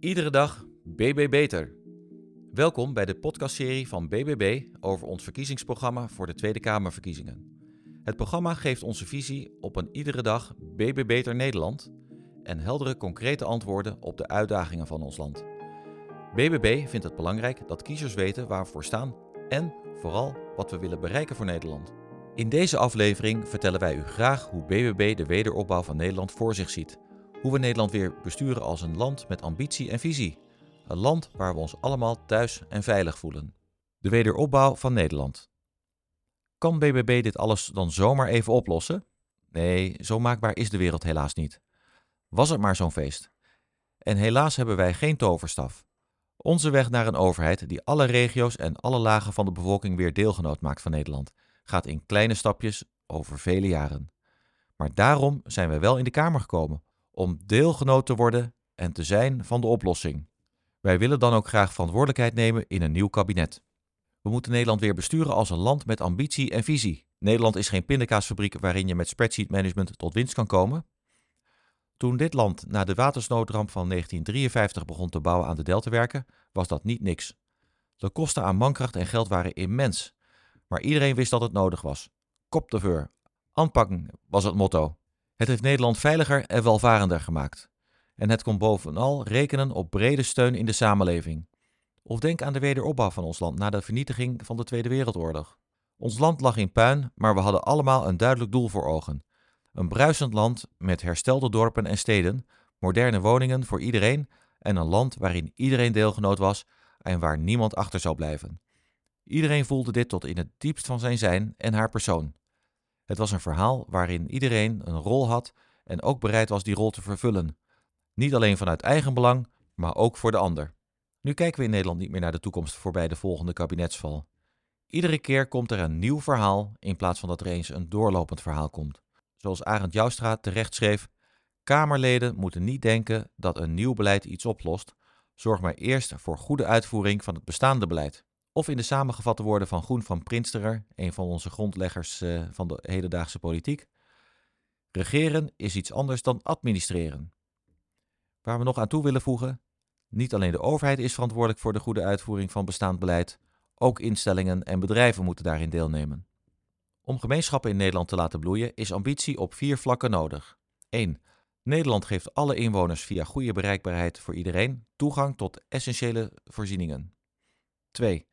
Iedere dag BB Beter. Welkom bij de podcastserie van BBB over ons verkiezingsprogramma voor de Tweede Kamerverkiezingen. Het programma geeft onze visie op een iedere dag BB Beter Nederland en heldere concrete antwoorden op de uitdagingen van ons land. BBB vindt het belangrijk dat kiezers weten waar we voor staan en vooral wat we willen bereiken voor Nederland. In deze aflevering vertellen wij u graag hoe BBB de wederopbouw van Nederland voor zich ziet. Hoe we Nederland weer besturen als een land met ambitie en visie. Een land waar we ons allemaal thuis en veilig voelen. De wederopbouw van Nederland. Kan BBB dit alles dan zomaar even oplossen? Nee, zo maakbaar is de wereld helaas niet. Was het maar zo'n feest. En helaas hebben wij geen toverstaf. Onze weg naar een overheid die alle regio's en alle lagen van de bevolking weer deelgenoot maakt van Nederland, gaat in kleine stapjes over vele jaren. Maar daarom zijn we wel in de Kamer gekomen, om deelgenoot te worden en te zijn van de oplossing. Wij willen dan ook graag verantwoordelijkheid nemen in een nieuw kabinet. We moeten Nederland weer besturen als een land met ambitie en visie. Nederland is geen pindakaasfabriek waarin je met spreadsheet management tot winst kan komen. Toen dit land na de watersnoodramp van 1953 begon te bouwen aan de Deltawerken, was dat niet niks. De kosten aan mankracht en geld waren immens, maar iedereen wist dat het nodig was. Kop de veur. Aanpakken was het motto. Het heeft Nederland veiliger en welvarender gemaakt. En het kon bovenal rekenen op brede steun in de samenleving. Of denk aan de wederopbouw van ons land na de vernietiging van de Tweede Wereldoorlog. Ons land lag in puin, maar we hadden allemaal een duidelijk doel voor ogen. Een bruisend land met herstelde dorpen en steden, moderne woningen voor iedereen en een land waarin iedereen deelgenoot was en waar niemand achter zou blijven. Iedereen voelde dit tot in het diepst van zijn zijn en haar persoon. Het was een verhaal waarin iedereen een rol had en ook bereid was die rol te vervullen. Niet alleen vanuit eigen belang, maar ook voor de ander. Nu kijken we in Nederland niet meer naar de toekomst voorbij de volgende kabinetsval. Iedere keer komt er een nieuw verhaal in plaats van dat er eens een doorlopend verhaal komt. Zoals Arend Joustra terecht schreef: Kamerleden moeten niet denken dat een nieuw beleid iets oplost. Zorg maar eerst voor goede uitvoering van het bestaande beleid. Of in de samengevatte woorden van Groen van Prinsterer, een van onze grondleggers uh, van de hedendaagse politiek. Regeren is iets anders dan administreren. Waar we nog aan toe willen voegen, niet alleen de overheid is verantwoordelijk voor de goede uitvoering van bestaand beleid, ook instellingen en bedrijven moeten daarin deelnemen. Om gemeenschappen in Nederland te laten bloeien is ambitie op vier vlakken nodig. 1. Nederland geeft alle inwoners via goede bereikbaarheid voor iedereen toegang tot essentiële voorzieningen. 2.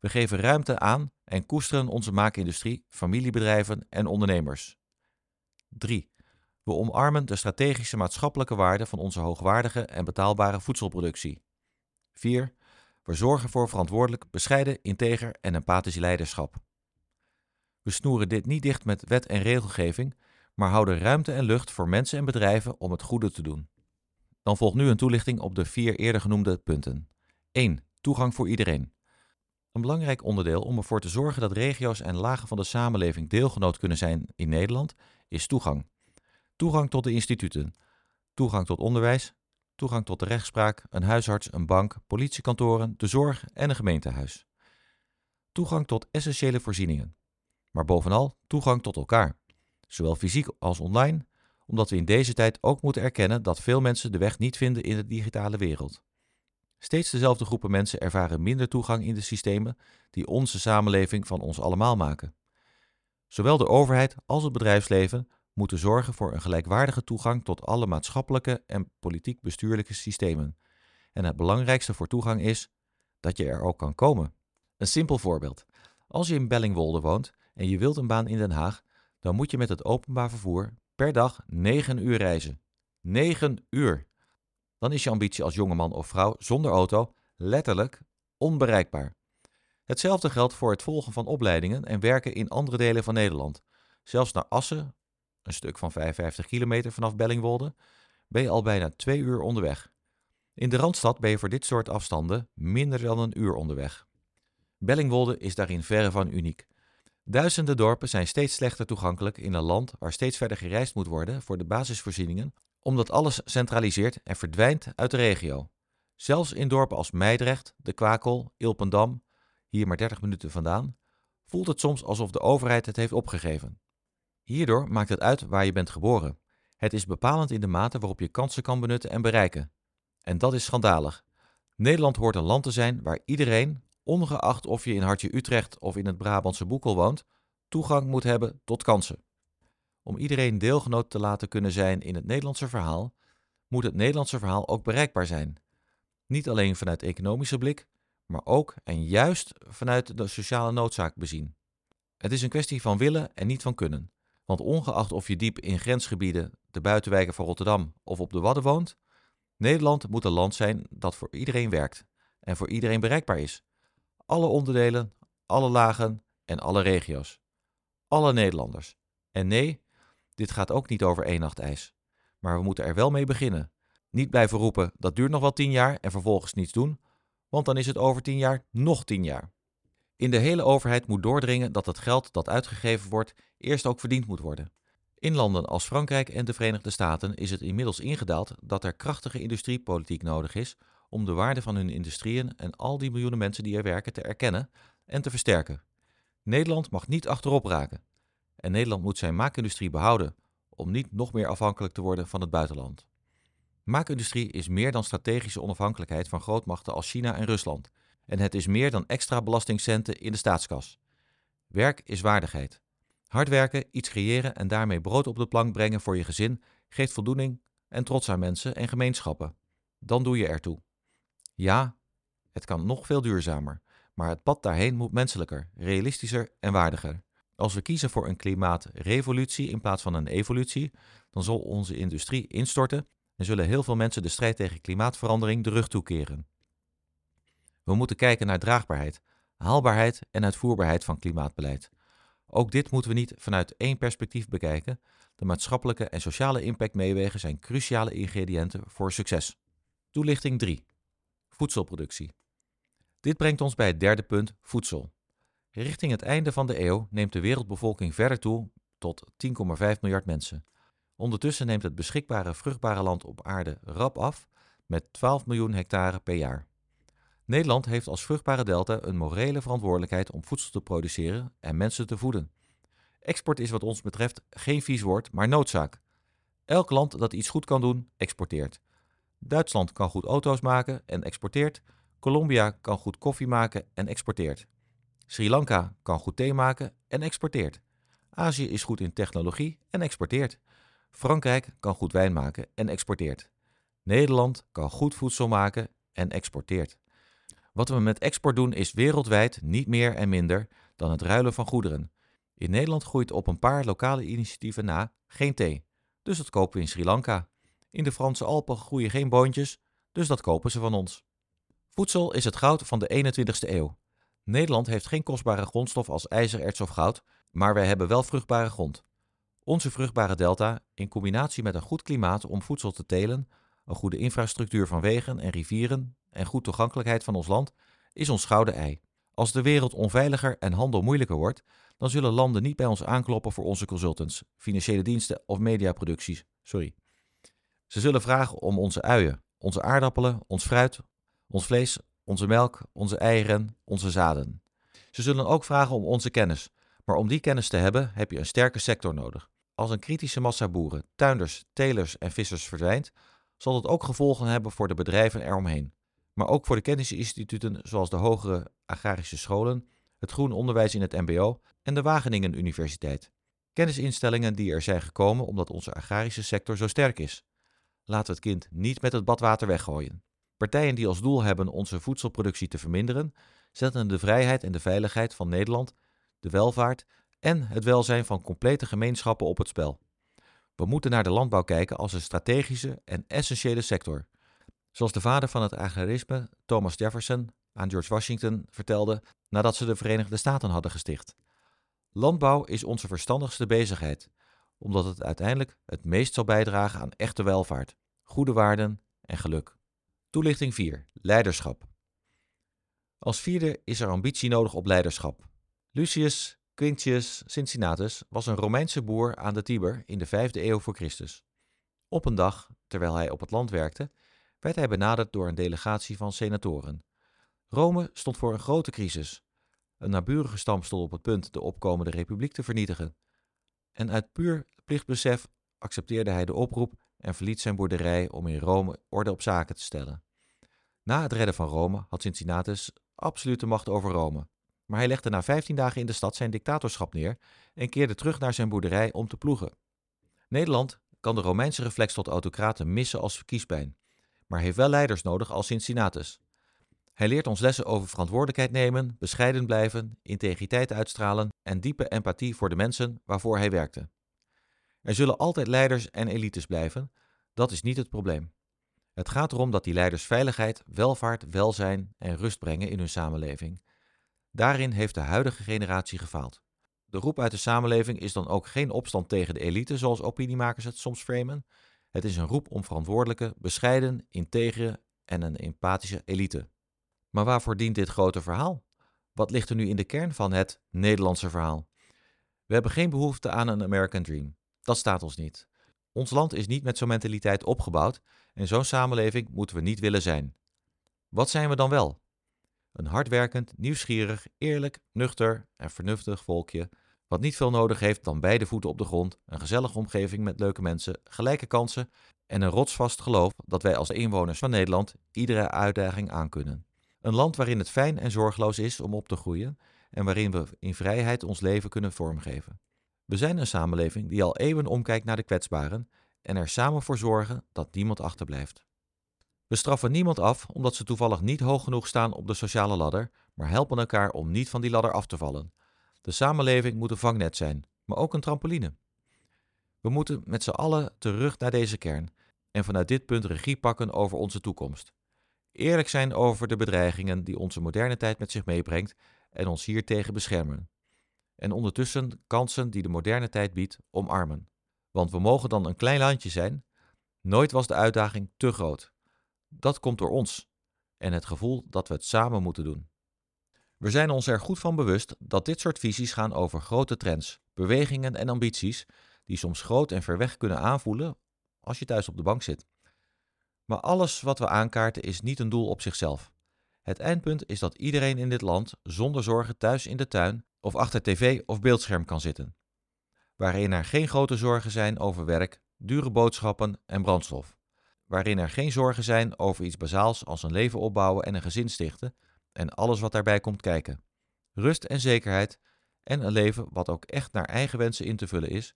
We geven ruimte aan en koesteren onze maakindustrie, familiebedrijven en ondernemers. 3. We omarmen de strategische maatschappelijke waarde van onze hoogwaardige en betaalbare voedselproductie. 4. We zorgen voor verantwoordelijk, bescheiden, integer en empathisch leiderschap. We snoeren dit niet dicht met wet en regelgeving, maar houden ruimte en lucht voor mensen en bedrijven om het goede te doen. Dan volgt nu een toelichting op de vier eerder genoemde punten. 1. Toegang voor iedereen. Een belangrijk onderdeel om ervoor te zorgen dat regio's en lagen van de samenleving deelgenoot kunnen zijn in Nederland is toegang. Toegang tot de instituten, toegang tot onderwijs, toegang tot de rechtspraak, een huisarts, een bank, politiekantoren, de zorg en een gemeentehuis. Toegang tot essentiële voorzieningen. Maar bovenal toegang tot elkaar, zowel fysiek als online, omdat we in deze tijd ook moeten erkennen dat veel mensen de weg niet vinden in de digitale wereld. Steeds dezelfde groepen mensen ervaren minder toegang in de systemen die onze samenleving van ons allemaal maken. Zowel de overheid als het bedrijfsleven moeten zorgen voor een gelijkwaardige toegang tot alle maatschappelijke en politiek-bestuurlijke systemen. En het belangrijkste voor toegang is dat je er ook kan komen. Een simpel voorbeeld. Als je in Bellingwolde woont en je wilt een baan in Den Haag, dan moet je met het openbaar vervoer per dag 9 uur reizen. 9 uur! Dan is je ambitie als jongeman of vrouw zonder auto letterlijk onbereikbaar. Hetzelfde geldt voor het volgen van opleidingen en werken in andere delen van Nederland. Zelfs naar Assen, een stuk van 55 kilometer vanaf Bellingwolde, ben je al bijna twee uur onderweg. In de Randstad ben je voor dit soort afstanden minder dan een uur onderweg. Bellingwolde is daarin verre van uniek. Duizenden dorpen zijn steeds slechter toegankelijk in een land waar steeds verder gereisd moet worden voor de basisvoorzieningen, omdat alles centraliseert en verdwijnt uit de regio. Zelfs in dorpen als Meidrecht, De Kwakel, Ilpendam, hier maar 30 minuten vandaan, voelt het soms alsof de overheid het heeft opgegeven. Hierdoor maakt het uit waar je bent geboren. Het is bepalend in de mate waarop je kansen kan benutten en bereiken. En dat is schandalig. Nederland hoort een land te zijn waar iedereen, ongeacht of je in Hartje Utrecht of in het Brabantse Boekel woont, toegang moet hebben tot kansen. Om iedereen deelgenoot te laten kunnen zijn in het Nederlandse verhaal, moet het Nederlandse verhaal ook bereikbaar zijn. Niet alleen vanuit economische blik, maar ook en juist vanuit de sociale noodzaak bezien. Het is een kwestie van willen en niet van kunnen. Want ongeacht of je diep in grensgebieden, de buitenwijken van Rotterdam of op de Wadden woont, Nederland moet een land zijn dat voor iedereen werkt en voor iedereen bereikbaar is. Alle onderdelen, alle lagen en alle regio's. Alle Nederlanders. En nee, dit gaat ook niet over één nacht ijs. Maar we moeten er wel mee beginnen. Niet blijven roepen dat duurt nog wel tien jaar en vervolgens niets doen, want dan is het over tien jaar nog tien jaar. In de hele overheid moet doordringen dat het geld dat uitgegeven wordt eerst ook verdiend moet worden. In landen als Frankrijk en de Verenigde Staten is het inmiddels ingedaald dat er krachtige industriepolitiek nodig is om de waarde van hun industrieën en al die miljoenen mensen die er werken te erkennen en te versterken. Nederland mag niet achterop raken. En Nederland moet zijn maakindustrie behouden om niet nog meer afhankelijk te worden van het buitenland. Maakindustrie is meer dan strategische onafhankelijkheid van grootmachten als China en Rusland. En het is meer dan extra belastingcenten in de staatskas. Werk is waardigheid. Hard werken, iets creëren en daarmee brood op de plank brengen voor je gezin geeft voldoening en trots aan mensen en gemeenschappen. Dan doe je ertoe. Ja, het kan nog veel duurzamer, maar het pad daarheen moet menselijker, realistischer en waardiger. Als we kiezen voor een klimaatrevolutie in plaats van een evolutie, dan zal onze industrie instorten en zullen heel veel mensen de strijd tegen klimaatverandering de rug toekeren. We moeten kijken naar draagbaarheid, haalbaarheid en uitvoerbaarheid van klimaatbeleid. Ook dit moeten we niet vanuit één perspectief bekijken. De maatschappelijke en sociale impact meewegen zijn cruciale ingrediënten voor succes. Toelichting 3. Voedselproductie. Dit brengt ons bij het derde punt, voedsel. Richting het einde van de eeuw neemt de wereldbevolking verder toe tot 10,5 miljard mensen. Ondertussen neemt het beschikbare vruchtbare land op aarde rap af met 12 miljoen hectare per jaar. Nederland heeft als vruchtbare delta een morele verantwoordelijkheid om voedsel te produceren en mensen te voeden. Export is wat ons betreft geen vies woord, maar noodzaak. Elk land dat iets goed kan doen, exporteert. Duitsland kan goed auto's maken en exporteert. Colombia kan goed koffie maken en exporteert. Sri Lanka kan goed thee maken en exporteert. Azië is goed in technologie en exporteert. Frankrijk kan goed wijn maken en exporteert. Nederland kan goed voedsel maken en exporteert. Wat we met export doen is wereldwijd niet meer en minder dan het ruilen van goederen. In Nederland groeit op een paar lokale initiatieven na geen thee, dus dat kopen we in Sri Lanka. In de Franse Alpen groeien geen boontjes, dus dat kopen ze van ons. Voedsel is het goud van de 21ste eeuw. Nederland heeft geen kostbare grondstof als ijzer, erts of goud, maar wij hebben wel vruchtbare grond. Onze vruchtbare delta, in combinatie met een goed klimaat om voedsel te telen, een goede infrastructuur van wegen en rivieren en goed toegankelijkheid van ons land, is ons gouden ei. Als de wereld onveiliger en handel moeilijker wordt, dan zullen landen niet bij ons aankloppen voor onze consultants, financiële diensten of mediaproducties. Sorry. Ze zullen vragen om onze uien, onze aardappelen, ons fruit, ons vlees, onze melk, onze eieren, onze zaden. Ze zullen ook vragen om onze kennis, maar om die kennis te hebben heb je een sterke sector nodig. Als een kritische massa boeren, tuinders, telers en vissers verdwijnt, zal dat ook gevolgen hebben voor de bedrijven eromheen. Maar ook voor de kennisinstituten zoals de hogere agrarische scholen, het groen onderwijs in het MBO en de Wageningen Universiteit. Kennisinstellingen die er zijn gekomen omdat onze agrarische sector zo sterk is. Laten we het kind niet met het badwater weggooien. Partijen die als doel hebben onze voedselproductie te verminderen, zetten de vrijheid en de veiligheid van Nederland, de welvaart en het welzijn van complete gemeenschappen op het spel. We moeten naar de landbouw kijken als een strategische en essentiële sector. Zoals de vader van het agrarisme, Thomas Jefferson, aan George Washington vertelde nadat ze de Verenigde Staten hadden gesticht. Landbouw is onze verstandigste bezigheid, omdat het uiteindelijk het meest zal bijdragen aan echte welvaart, goede waarden en geluk. Toelichting 4. Leiderschap. Als vierde is er ambitie nodig op leiderschap. Lucius Quintius Cincinnatus was een Romeinse boer aan de Tiber in de 5e eeuw voor Christus. Op een dag, terwijl hij op het land werkte, werd hij benaderd door een delegatie van senatoren. Rome stond voor een grote crisis. Een naburige stam stond op het punt de opkomende republiek te vernietigen. En uit puur plichtbesef accepteerde hij de oproep en verliet zijn boerderij om in Rome orde op zaken te stellen. Na het redden van Rome had Cincinnatus absolute macht over Rome, maar hij legde na 15 dagen in de stad zijn dictatorschap neer en keerde terug naar zijn boerderij om te ploegen. Nederland kan de Romeinse reflex tot autocraten missen als verkiespijn, maar heeft wel leiders nodig als Cincinnatus. Hij leert ons lessen over verantwoordelijkheid nemen, bescheiden blijven, integriteit uitstralen en diepe empathie voor de mensen waarvoor hij werkte. Er zullen altijd leiders en elites blijven, dat is niet het probleem. Het gaat erom dat die leiders veiligheid, welvaart, welzijn en rust brengen in hun samenleving. Daarin heeft de huidige generatie gefaald. De roep uit de samenleving is dan ook geen opstand tegen de elite, zoals opiniemakers het soms framen. Het is een roep om verantwoordelijke, bescheiden, integere en een empathische elite. Maar waarvoor dient dit grote verhaal? Wat ligt er nu in de kern van het Nederlandse verhaal? We hebben geen behoefte aan een American Dream. Dat staat ons niet. Ons land is niet met zo'n mentaliteit opgebouwd en zo'n samenleving moeten we niet willen zijn. Wat zijn we dan wel? Een hardwerkend, nieuwsgierig, eerlijk, nuchter en vernuftig volkje, wat niet veel nodig heeft dan beide voeten op de grond, een gezellige omgeving met leuke mensen, gelijke kansen en een rotsvast geloof dat wij als inwoners van Nederland iedere uitdaging aankunnen. Een land waarin het fijn en zorgeloos is om op te groeien en waarin we in vrijheid ons leven kunnen vormgeven. We zijn een samenleving die al eeuwen omkijkt naar de kwetsbaren en er samen voor zorgen dat niemand achterblijft. We straffen niemand af omdat ze toevallig niet hoog genoeg staan op de sociale ladder, maar helpen elkaar om niet van die ladder af te vallen. De samenleving moet een vangnet zijn, maar ook een trampoline. We moeten met z'n allen terug naar deze kern en vanuit dit punt regie pakken over onze toekomst. Eerlijk zijn over de bedreigingen die onze moderne tijd met zich meebrengt en ons hiertegen beschermen. En ondertussen kansen die de moderne tijd biedt omarmen. Want we mogen dan een klein landje zijn. Nooit was de uitdaging te groot. Dat komt door ons en het gevoel dat we het samen moeten doen. We zijn ons er goed van bewust dat dit soort visies gaan over grote trends, bewegingen en ambities die soms groot en ver weg kunnen aanvoelen als je thuis op de bank zit. Maar alles wat we aankaarten is niet een doel op zichzelf. Het eindpunt is dat iedereen in dit land zonder zorgen thuis in de tuin of achter tv of beeldscherm kan zitten. Waarin er geen grote zorgen zijn over werk, dure boodschappen en brandstof. Waarin er geen zorgen zijn over iets bazaals als een leven opbouwen en een gezin stichten en alles wat daarbij komt kijken. Rust en zekerheid en een leven wat ook echt naar eigen wensen in te vullen is,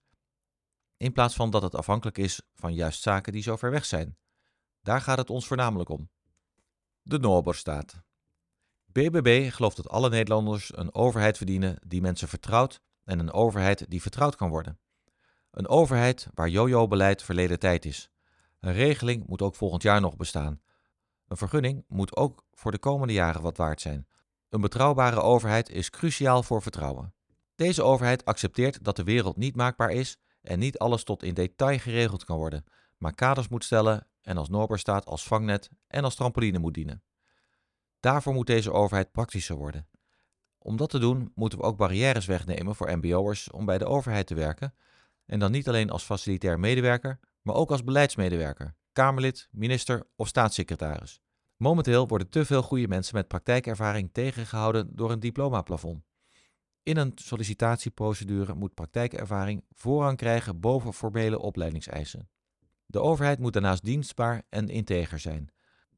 in plaats van dat het afhankelijk is van juist zaken die zo ver weg zijn. Daar gaat het ons voornamelijk om. De Noorderstaat. BBB gelooft dat alle Nederlanders een overheid verdienen die mensen vertrouwt en een overheid die vertrouwd kan worden. Een overheid waar jojo-beleid verleden tijd is. Een regeling moet ook volgend jaar nog bestaan. Een vergunning moet ook voor de komende jaren wat waard zijn. Een betrouwbare overheid is cruciaal voor vertrouwen. Deze overheid accepteert dat de wereld niet maakbaar is en niet alles tot in detail geregeld kan worden, maar kaders moet stellen en als Noorderstaat als vangnet en als trampoline moet dienen. Daarvoor moet deze overheid praktischer worden. Om dat te doen moeten we ook barrières wegnemen voor MBO'ers om bij de overheid te werken. En dan niet alleen als facilitair medewerker, maar ook als beleidsmedewerker, Kamerlid, minister of staatssecretaris. Momenteel worden te veel goede mensen met praktijkervaring tegengehouden door een diplomaplafond. In een sollicitatieprocedure moet praktijkervaring voorrang krijgen boven formele opleidingseisen. De overheid moet daarnaast dienstbaar en integer zijn.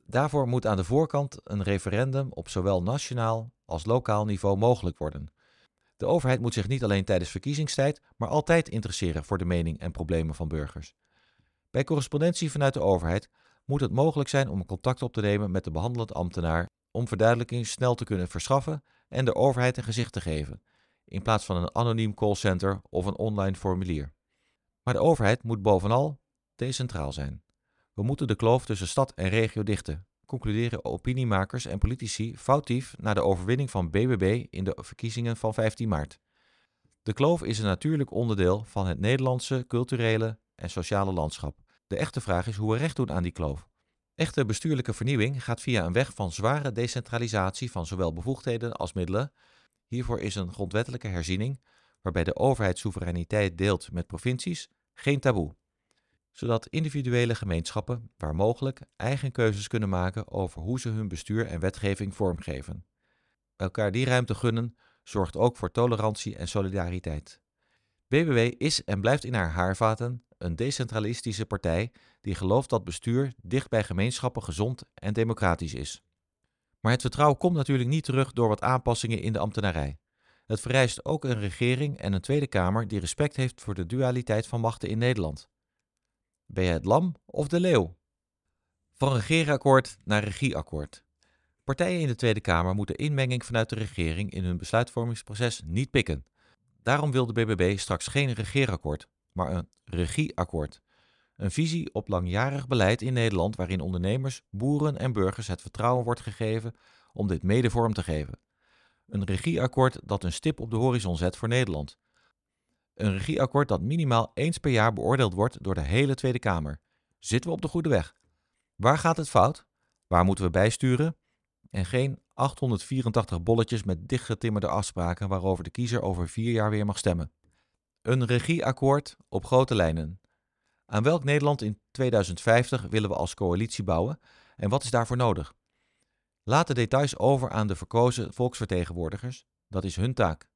Daarvoor moet aan de voorkant een referendum op zowel nationaal als lokaal niveau mogelijk worden. De overheid moet zich niet alleen tijdens verkiezingstijd, maar altijd interesseren voor de mening en problemen van burgers. Bij correspondentie vanuit de overheid moet het mogelijk zijn om contact op te nemen met de behandelend ambtenaar om verduidelijking snel te kunnen verschaffen en de overheid een gezicht te geven, in plaats van een anoniem callcenter of een online formulier. Maar de overheid moet bovenal decentraal zijn. We moeten de kloof tussen stad en regio dichten, concluderen opiniemakers en politici foutief na de overwinning van BBB in de verkiezingen van 15 maart. De kloof is een natuurlijk onderdeel van het Nederlandse culturele en sociale landschap. De echte vraag is hoe we recht doen aan die kloof. Echte bestuurlijke vernieuwing gaat via een weg van zware decentralisatie van zowel bevoegdheden als middelen. Hiervoor is een grondwettelijke herziening, waarbij de overheid soevereiniteit deelt met provincies, geen taboe zodat individuele gemeenschappen, waar mogelijk, eigen keuzes kunnen maken over hoe ze hun bestuur en wetgeving vormgeven. Elkaar die ruimte gunnen zorgt ook voor tolerantie en solidariteit. BBW is en blijft in haar haarvaten een decentralistische partij die gelooft dat bestuur dicht bij gemeenschappen gezond en democratisch is. Maar het vertrouwen komt natuurlijk niet terug door wat aanpassingen in de ambtenarij. Het vereist ook een regering en een Tweede Kamer die respect heeft voor de dualiteit van machten in Nederland. Ben je het lam of de leeuw? Van regeerakkoord naar regieakkoord. Partijen in de Tweede Kamer moeten inmenging vanuit de regering in hun besluitvormingsproces niet pikken. Daarom wil de BBB straks geen regeerakkoord, maar een regieakkoord. Een visie op langjarig beleid in Nederland waarin ondernemers, boeren en burgers het vertrouwen wordt gegeven om dit mede vorm te geven. Een regieakkoord dat een stip op de horizon zet voor Nederland. Een regieakkoord dat minimaal eens per jaar beoordeeld wordt door de hele Tweede Kamer. Zitten we op de goede weg? Waar gaat het fout? Waar moeten we bijsturen? En geen 884 bolletjes met dichtgetimmerde afspraken waarover de kiezer over vier jaar weer mag stemmen. Een regieakkoord op grote lijnen. Aan welk Nederland in 2050 willen we als coalitie bouwen en wat is daarvoor nodig? Laat de details over aan de verkozen volksvertegenwoordigers, dat is hun taak.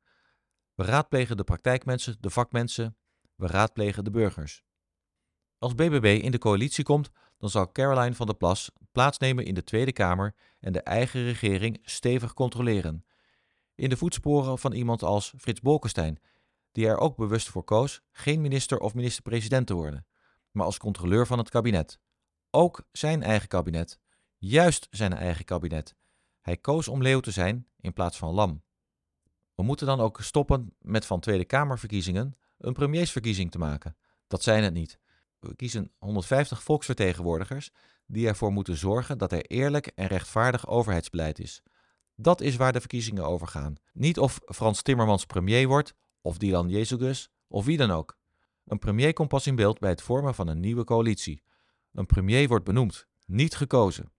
We raadplegen de praktijkmensen, de vakmensen, we raadplegen de burgers. Als BBB in de coalitie komt, dan zal Caroline van der Plas plaatsnemen in de Tweede Kamer en de eigen regering stevig controleren. In de voetsporen van iemand als Frits Bolkestein, die er ook bewust voor koos geen minister of minister-president te worden, maar als controleur van het kabinet. Ook zijn eigen kabinet, juist zijn eigen kabinet. Hij koos om leeuw te zijn in plaats van lam. We moeten dan ook stoppen met van Tweede Kamerverkiezingen een premiersverkiezing te maken. Dat zijn het niet. We kiezen 150 volksvertegenwoordigers die ervoor moeten zorgen dat er eerlijk en rechtvaardig overheidsbeleid is. Dat is waar de verkiezingen over gaan. Niet of Frans Timmermans premier wordt, of Dylan Jezus, of wie dan ook. Een premier komt pas in beeld bij het vormen van een nieuwe coalitie. Een premier wordt benoemd, niet gekozen.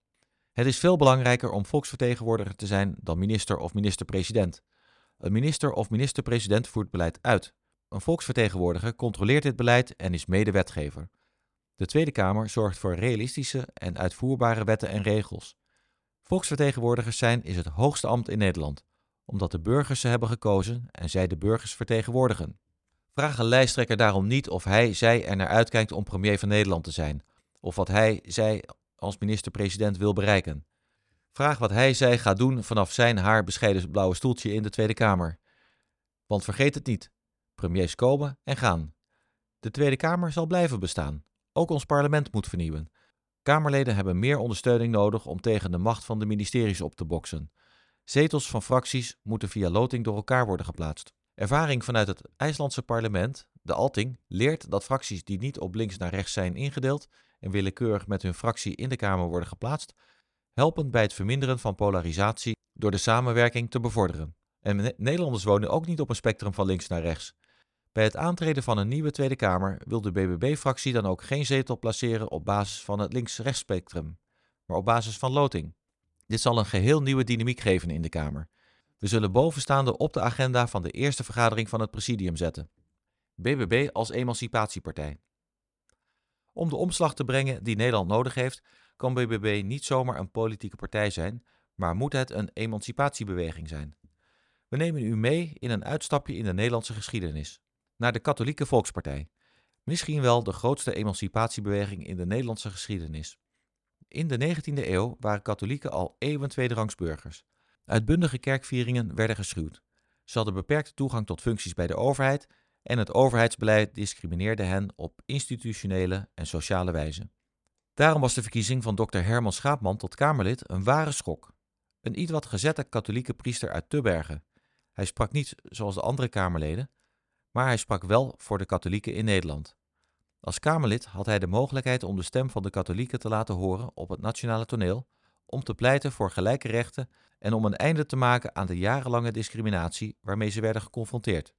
Het is veel belangrijker om volksvertegenwoordiger te zijn dan minister of minister-president. Een minister of minister-president voert beleid uit. Een volksvertegenwoordiger controleert dit beleid en is medewetgever. De Tweede Kamer zorgt voor realistische en uitvoerbare wetten en regels. Volksvertegenwoordigers zijn is het hoogste ambt in Nederland, omdat de burgers ze hebben gekozen en zij de burgers vertegenwoordigen. Vraag een lijsttrekker daarom niet of hij, zij er naar uitkijkt om premier van Nederland te zijn, of wat hij, zij als minister-president wil bereiken. Vraag wat hij, zij gaat doen vanaf zijn haar bescheiden blauwe stoeltje in de Tweede Kamer. Want vergeet het niet, premiers komen en gaan. De Tweede Kamer zal blijven bestaan. Ook ons parlement moet vernieuwen. Kamerleden hebben meer ondersteuning nodig om tegen de macht van de ministeries op te boksen. Zetels van fracties moeten via loting door elkaar worden geplaatst. Ervaring vanuit het IJslandse parlement, de Alting, leert dat fracties die niet op links naar rechts zijn ingedeeld en willekeurig met hun fractie in de Kamer worden geplaatst, helpen bij het verminderen van polarisatie door de samenwerking te bevorderen. En Nederlanders wonen ook niet op een spectrum van links naar rechts. Bij het aantreden van een nieuwe Tweede Kamer wil de BBB-fractie dan ook geen zetel placeren op basis van het links-rechts spectrum, maar op basis van loting. Dit zal een geheel nieuwe dynamiek geven in de Kamer. We zullen bovenstaande op de agenda van de eerste vergadering van het presidium zetten. BBB als emancipatiepartij. Om de omslag te brengen die Nederland nodig heeft, kan BBB niet zomaar een politieke partij zijn, maar moet het een emancipatiebeweging zijn. We nemen u mee in een uitstapje in de Nederlandse geschiedenis, naar de Katholieke Volkspartij. Misschien wel de grootste emancipatiebeweging in de Nederlandse geschiedenis. In de 19e eeuw waren katholieken al eeuwen tweederangsburgers. Uitbundige kerkvieringen werden geschuwd. Ze hadden beperkte toegang tot functies bij de overheid en het overheidsbeleid discrimineerde hen op institutionele en sociale wijze. Daarom was de verkiezing van dokter Herman Schaapman tot Kamerlid een ware schok. Een iets wat gezette katholieke priester uit Tubbergen. Hij sprak niet zoals de andere Kamerleden, maar hij sprak wel voor de katholieken in Nederland. Als Kamerlid had hij de mogelijkheid om de stem van de katholieken te laten horen op het nationale toneel, om te pleiten voor gelijke rechten en om een einde te maken aan de jarenlange discriminatie waarmee ze werden geconfronteerd.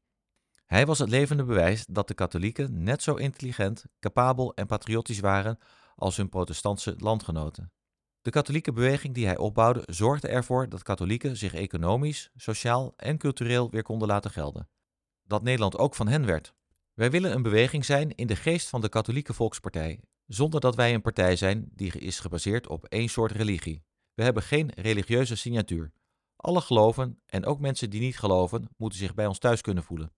Hij was het levende bewijs dat de katholieken net zo intelligent, capabel en patriotisch waren als hun protestantse landgenoten. De katholieke beweging die hij opbouwde zorgde ervoor dat katholieken zich economisch, sociaal en cultureel weer konden laten gelden. Dat Nederland ook van hen werd. Wij willen een beweging zijn in de geest van de katholieke volkspartij, zonder dat wij een partij zijn die is gebaseerd op één soort religie. We hebben geen religieuze signatuur. Alle geloven, en ook mensen die niet geloven, moeten zich bij ons thuis kunnen voelen.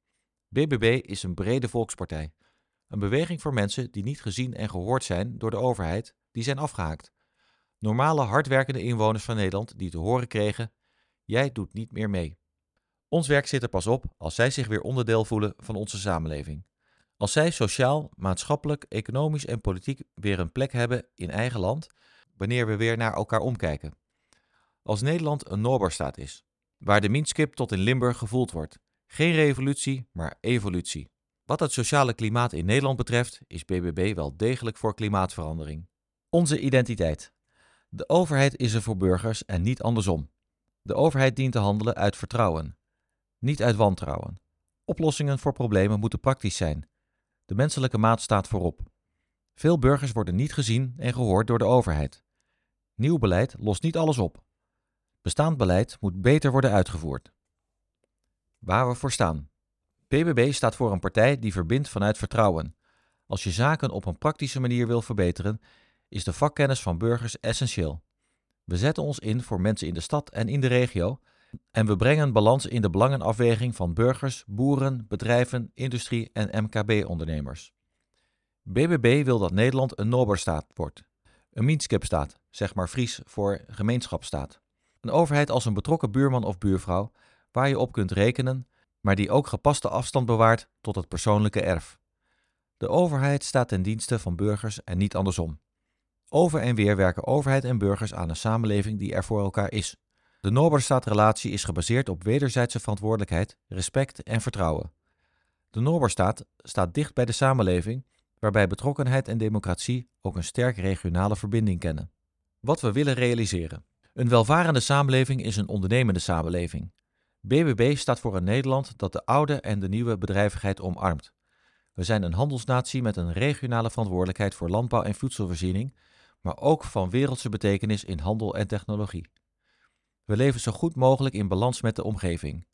BBB is een brede volkspartij. Een beweging voor mensen die niet gezien en gehoord zijn door de overheid, die zijn afgehaakt. Normale, hardwerkende inwoners van Nederland die te horen kregen: jij doet niet meer mee. Ons werk zit er pas op als zij zich weer onderdeel voelen van onze samenleving. Als zij sociaal, maatschappelijk, economisch en politiek weer een plek hebben in eigen land, wanneer we weer naar elkaar omkijken. Als Nederland een Noorderstaat is, waar de minskip tot in Limburg gevoeld wordt. Geen revolutie, maar evolutie. Wat het sociale klimaat in Nederland betreft, is BBB wel degelijk voor klimaatverandering. Onze identiteit. De overheid is er voor burgers en niet andersom. De overheid dient te handelen uit vertrouwen, niet uit wantrouwen. Oplossingen voor problemen moeten praktisch zijn. De menselijke maat staat voorop. Veel burgers worden niet gezien en gehoord door de overheid. Nieuw beleid lost niet alles op. Bestaand beleid moet beter worden uitgevoerd. Waar we voor staan. BBB staat voor een partij die verbindt vanuit vertrouwen. Als je zaken op een praktische manier wil verbeteren, is de vakkennis van burgers essentieel. We zetten ons in voor mensen in de stad en in de regio en we brengen balans in de belangenafweging van burgers, boeren, bedrijven, industrie en MKB-ondernemers. BBB wil dat Nederland een Noberstaat wordt. Een Minskepstaat, zeg maar Fries voor gemeenschapstaat. Een overheid als een betrokken buurman of buurvrouw waar je op kunt rekenen, maar die ook gepaste afstand bewaart tot het persoonlijke erf. De overheid staat ten dienste van burgers en niet andersom. Over en weer werken overheid en burgers aan een samenleving die er voor elkaar is. De Noorderstaat-relatie is gebaseerd op wederzijdse verantwoordelijkheid, respect en vertrouwen. De Noorderstaat staat dicht bij de samenleving, waarbij betrokkenheid en democratie ook een sterk regionale verbinding kennen. Wat we willen realiseren. Een welvarende samenleving is een ondernemende samenleving. BBB staat voor een Nederland dat de oude en de nieuwe bedrijvigheid omarmt. We zijn een handelsnatie met een regionale verantwoordelijkheid voor landbouw en voedselvoorziening, maar ook van wereldse betekenis in handel en technologie. We leven zo goed mogelijk in balans met de omgeving.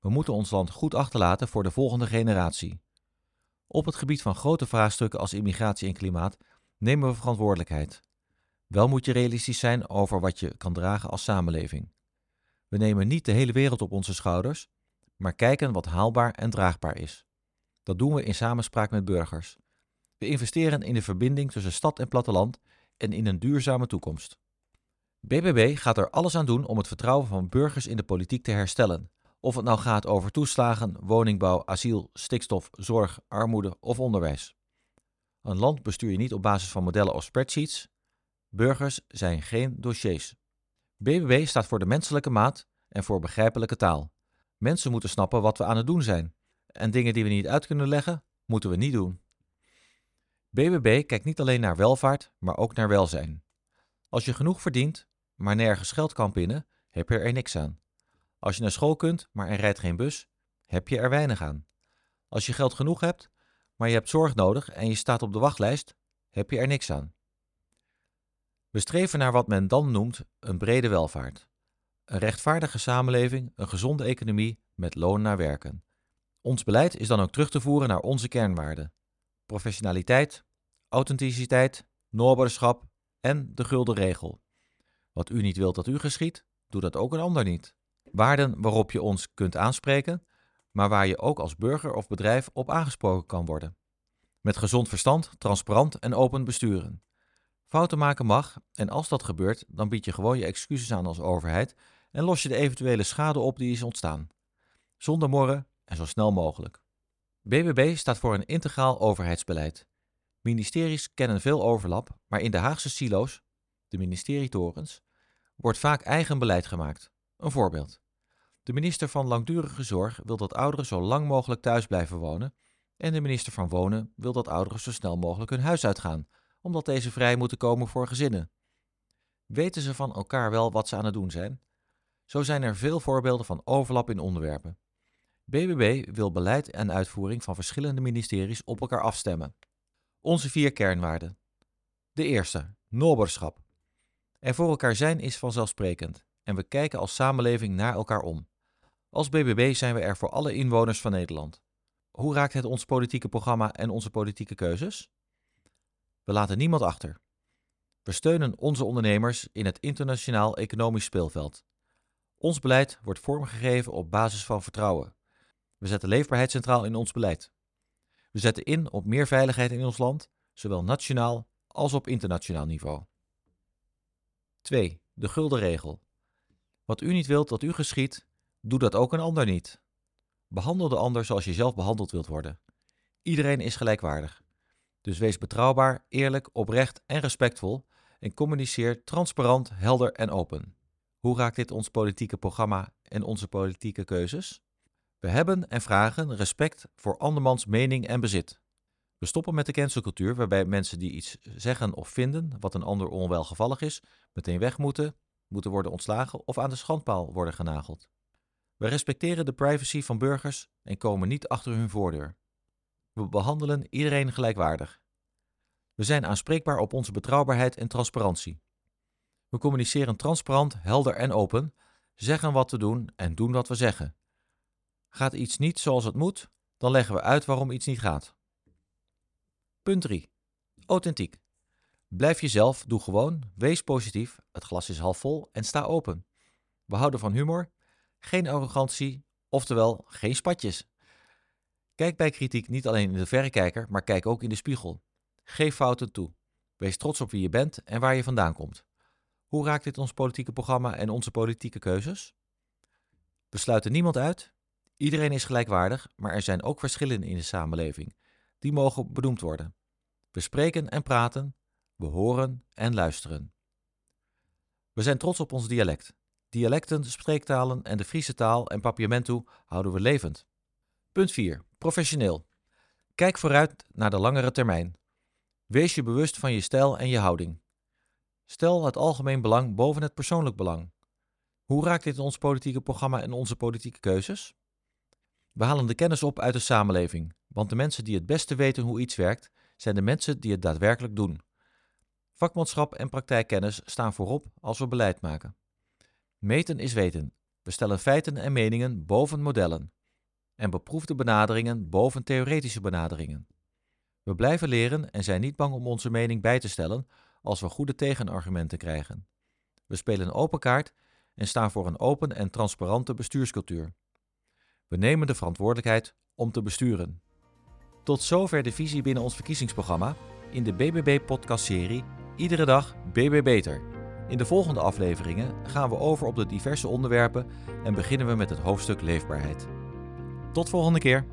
We moeten ons land goed achterlaten voor de volgende generatie. Op het gebied van grote vraagstukken als immigratie en klimaat nemen we verantwoordelijkheid. Wel moet je realistisch zijn over wat je kan dragen als samenleving. We nemen niet de hele wereld op onze schouders, maar kijken wat haalbaar en draagbaar is. Dat doen we in samenspraak met burgers. We investeren in de verbinding tussen stad en platteland en in een duurzame toekomst. BBB gaat er alles aan doen om het vertrouwen van burgers in de politiek te herstellen. Of het nou gaat over toeslagen, woningbouw, asiel, stikstof, zorg, armoede of onderwijs. Een land bestuur je niet op basis van modellen of spreadsheets. Burgers zijn geen dossiers. BBB staat voor de menselijke maat en voor begrijpelijke taal. Mensen moeten snappen wat we aan het doen zijn. En dingen die we niet uit kunnen leggen, moeten we niet doen. BBB kijkt niet alleen naar welvaart, maar ook naar welzijn. Als je genoeg verdient, maar nergens geld kan pinnen, heb je er niks aan. Als je naar school kunt, maar er rijdt geen bus, heb je er weinig aan. Als je geld genoeg hebt, maar je hebt zorg nodig en je staat op de wachtlijst, heb je er niks aan. We streven naar wat men dan noemt een brede welvaart. Een rechtvaardige samenleving, een gezonde economie met loon naar werken. Ons beleid is dan ook terug te voeren naar onze kernwaarden: professionaliteit, authenticiteit, noorberschap en de gulden regel. Wat u niet wilt dat u geschiet, doe dat ook een ander niet. Waarden waarop je ons kunt aanspreken, maar waar je ook als burger of bedrijf op aangesproken kan worden. Met gezond verstand, transparant en open besturen. Fouten maken mag en als dat gebeurt, dan bied je gewoon je excuses aan als overheid en los je de eventuele schade op die is ontstaan. Zonder morren en zo snel mogelijk. BBB staat voor een integraal overheidsbeleid. Ministeries kennen veel overlap, maar in de Haagse silo's, de ministerietorens, wordt vaak eigen beleid gemaakt. Een voorbeeld. De minister van Langdurige Zorg wil dat ouderen zo lang mogelijk thuis blijven wonen en de minister van Wonen wil dat ouderen zo snel mogelijk hun huis uitgaan, omdat deze vrij moeten komen voor gezinnen. Weten ze van elkaar wel wat ze aan het doen zijn? Zo zijn er veel voorbeelden van overlap in onderwerpen. BBB wil beleid en uitvoering van verschillende ministeries op elkaar afstemmen. Onze vier kernwaarden. De eerste, noberschap. Er voor elkaar zijn is vanzelfsprekend en we kijken als samenleving naar elkaar om. Als BBB zijn we er voor alle inwoners van Nederland. Hoe raakt het ons politieke programma en onze politieke keuzes? We laten niemand achter. We steunen onze ondernemers in het internationaal economisch speelveld. Ons beleid wordt vormgegeven op basis van vertrouwen. We zetten leefbaarheid centraal in ons beleid. We zetten in op meer veiligheid in ons land, zowel nationaal als op internationaal niveau. 2. De gulden regel. Wat u niet wilt dat u geschiet, doe dat ook een ander niet. Behandel de ander zoals je zelf behandeld wilt worden. Iedereen is gelijkwaardig. Dus wees betrouwbaar, eerlijk, oprecht en respectvol en communiceer transparant, helder en open. Hoe raakt dit ons politieke programma en onze politieke keuzes? We hebben en vragen respect voor andermans mening en bezit. We stoppen met de cancelcultuur waarbij mensen die iets zeggen of vinden wat een ander onwelgevallig is, meteen weg moeten, moeten worden ontslagen of aan de schandpaal worden genageld. We respecteren de privacy van burgers en komen niet achter hun voordeur. We behandelen iedereen gelijkwaardig. We zijn aanspreekbaar op onze betrouwbaarheid en transparantie. We communiceren transparant, helder en open, zeggen wat te doen en doen wat we zeggen. Gaat iets niet zoals het moet, dan leggen we uit waarom iets niet gaat. Punt 3. Authentiek. Blijf jezelf, doe gewoon, wees positief, het glas is half vol en sta open. We houden van humor, geen arrogantie, oftewel geen spatjes. Kijk bij kritiek niet alleen in de verrekijker, maar kijk ook in de spiegel. Geef fouten toe. Wees trots op wie je bent en waar je vandaan komt. Hoe raakt dit ons politieke programma en onze politieke keuzes? We sluiten niemand uit. Iedereen is gelijkwaardig, maar er zijn ook verschillen in de samenleving. Die mogen benoemd worden. We spreken en praten, we horen en luisteren. We zijn trots op ons dialect. Dialecten, spreektalen en de Friese taal en papiamentu houden we levend. Punt 4. Professioneel. Kijk vooruit naar de langere termijn. Wees je bewust van je stijl en je houding. Stel het algemeen belang boven het persoonlijk belang. Hoe raakt dit ons politieke programma en onze politieke keuzes? We halen de kennis op uit de samenleving, want de mensen die het beste weten hoe iets werkt, zijn de mensen die het daadwerkelijk doen. Vakmanschap en praktijkkennis staan voorop als we beleid maken. Meten is weten. We stellen feiten en meningen boven modellen en beproefde benaderingen boven theoretische benaderingen. We blijven leren en zijn niet bang om onze mening bij te stellen als we goede tegenargumenten krijgen. We spelen open kaart en staan voor een open en transparante bestuurscultuur. We nemen de verantwoordelijkheid om te besturen. Tot zover de visie binnen ons verkiezingsprogramma in de BBB-podcastserie Iedere dag BB Beter. In de volgende afleveringen gaan we over op de diverse onderwerpen en beginnen we met het hoofdstuk leefbaarheid. Tot volgende keer.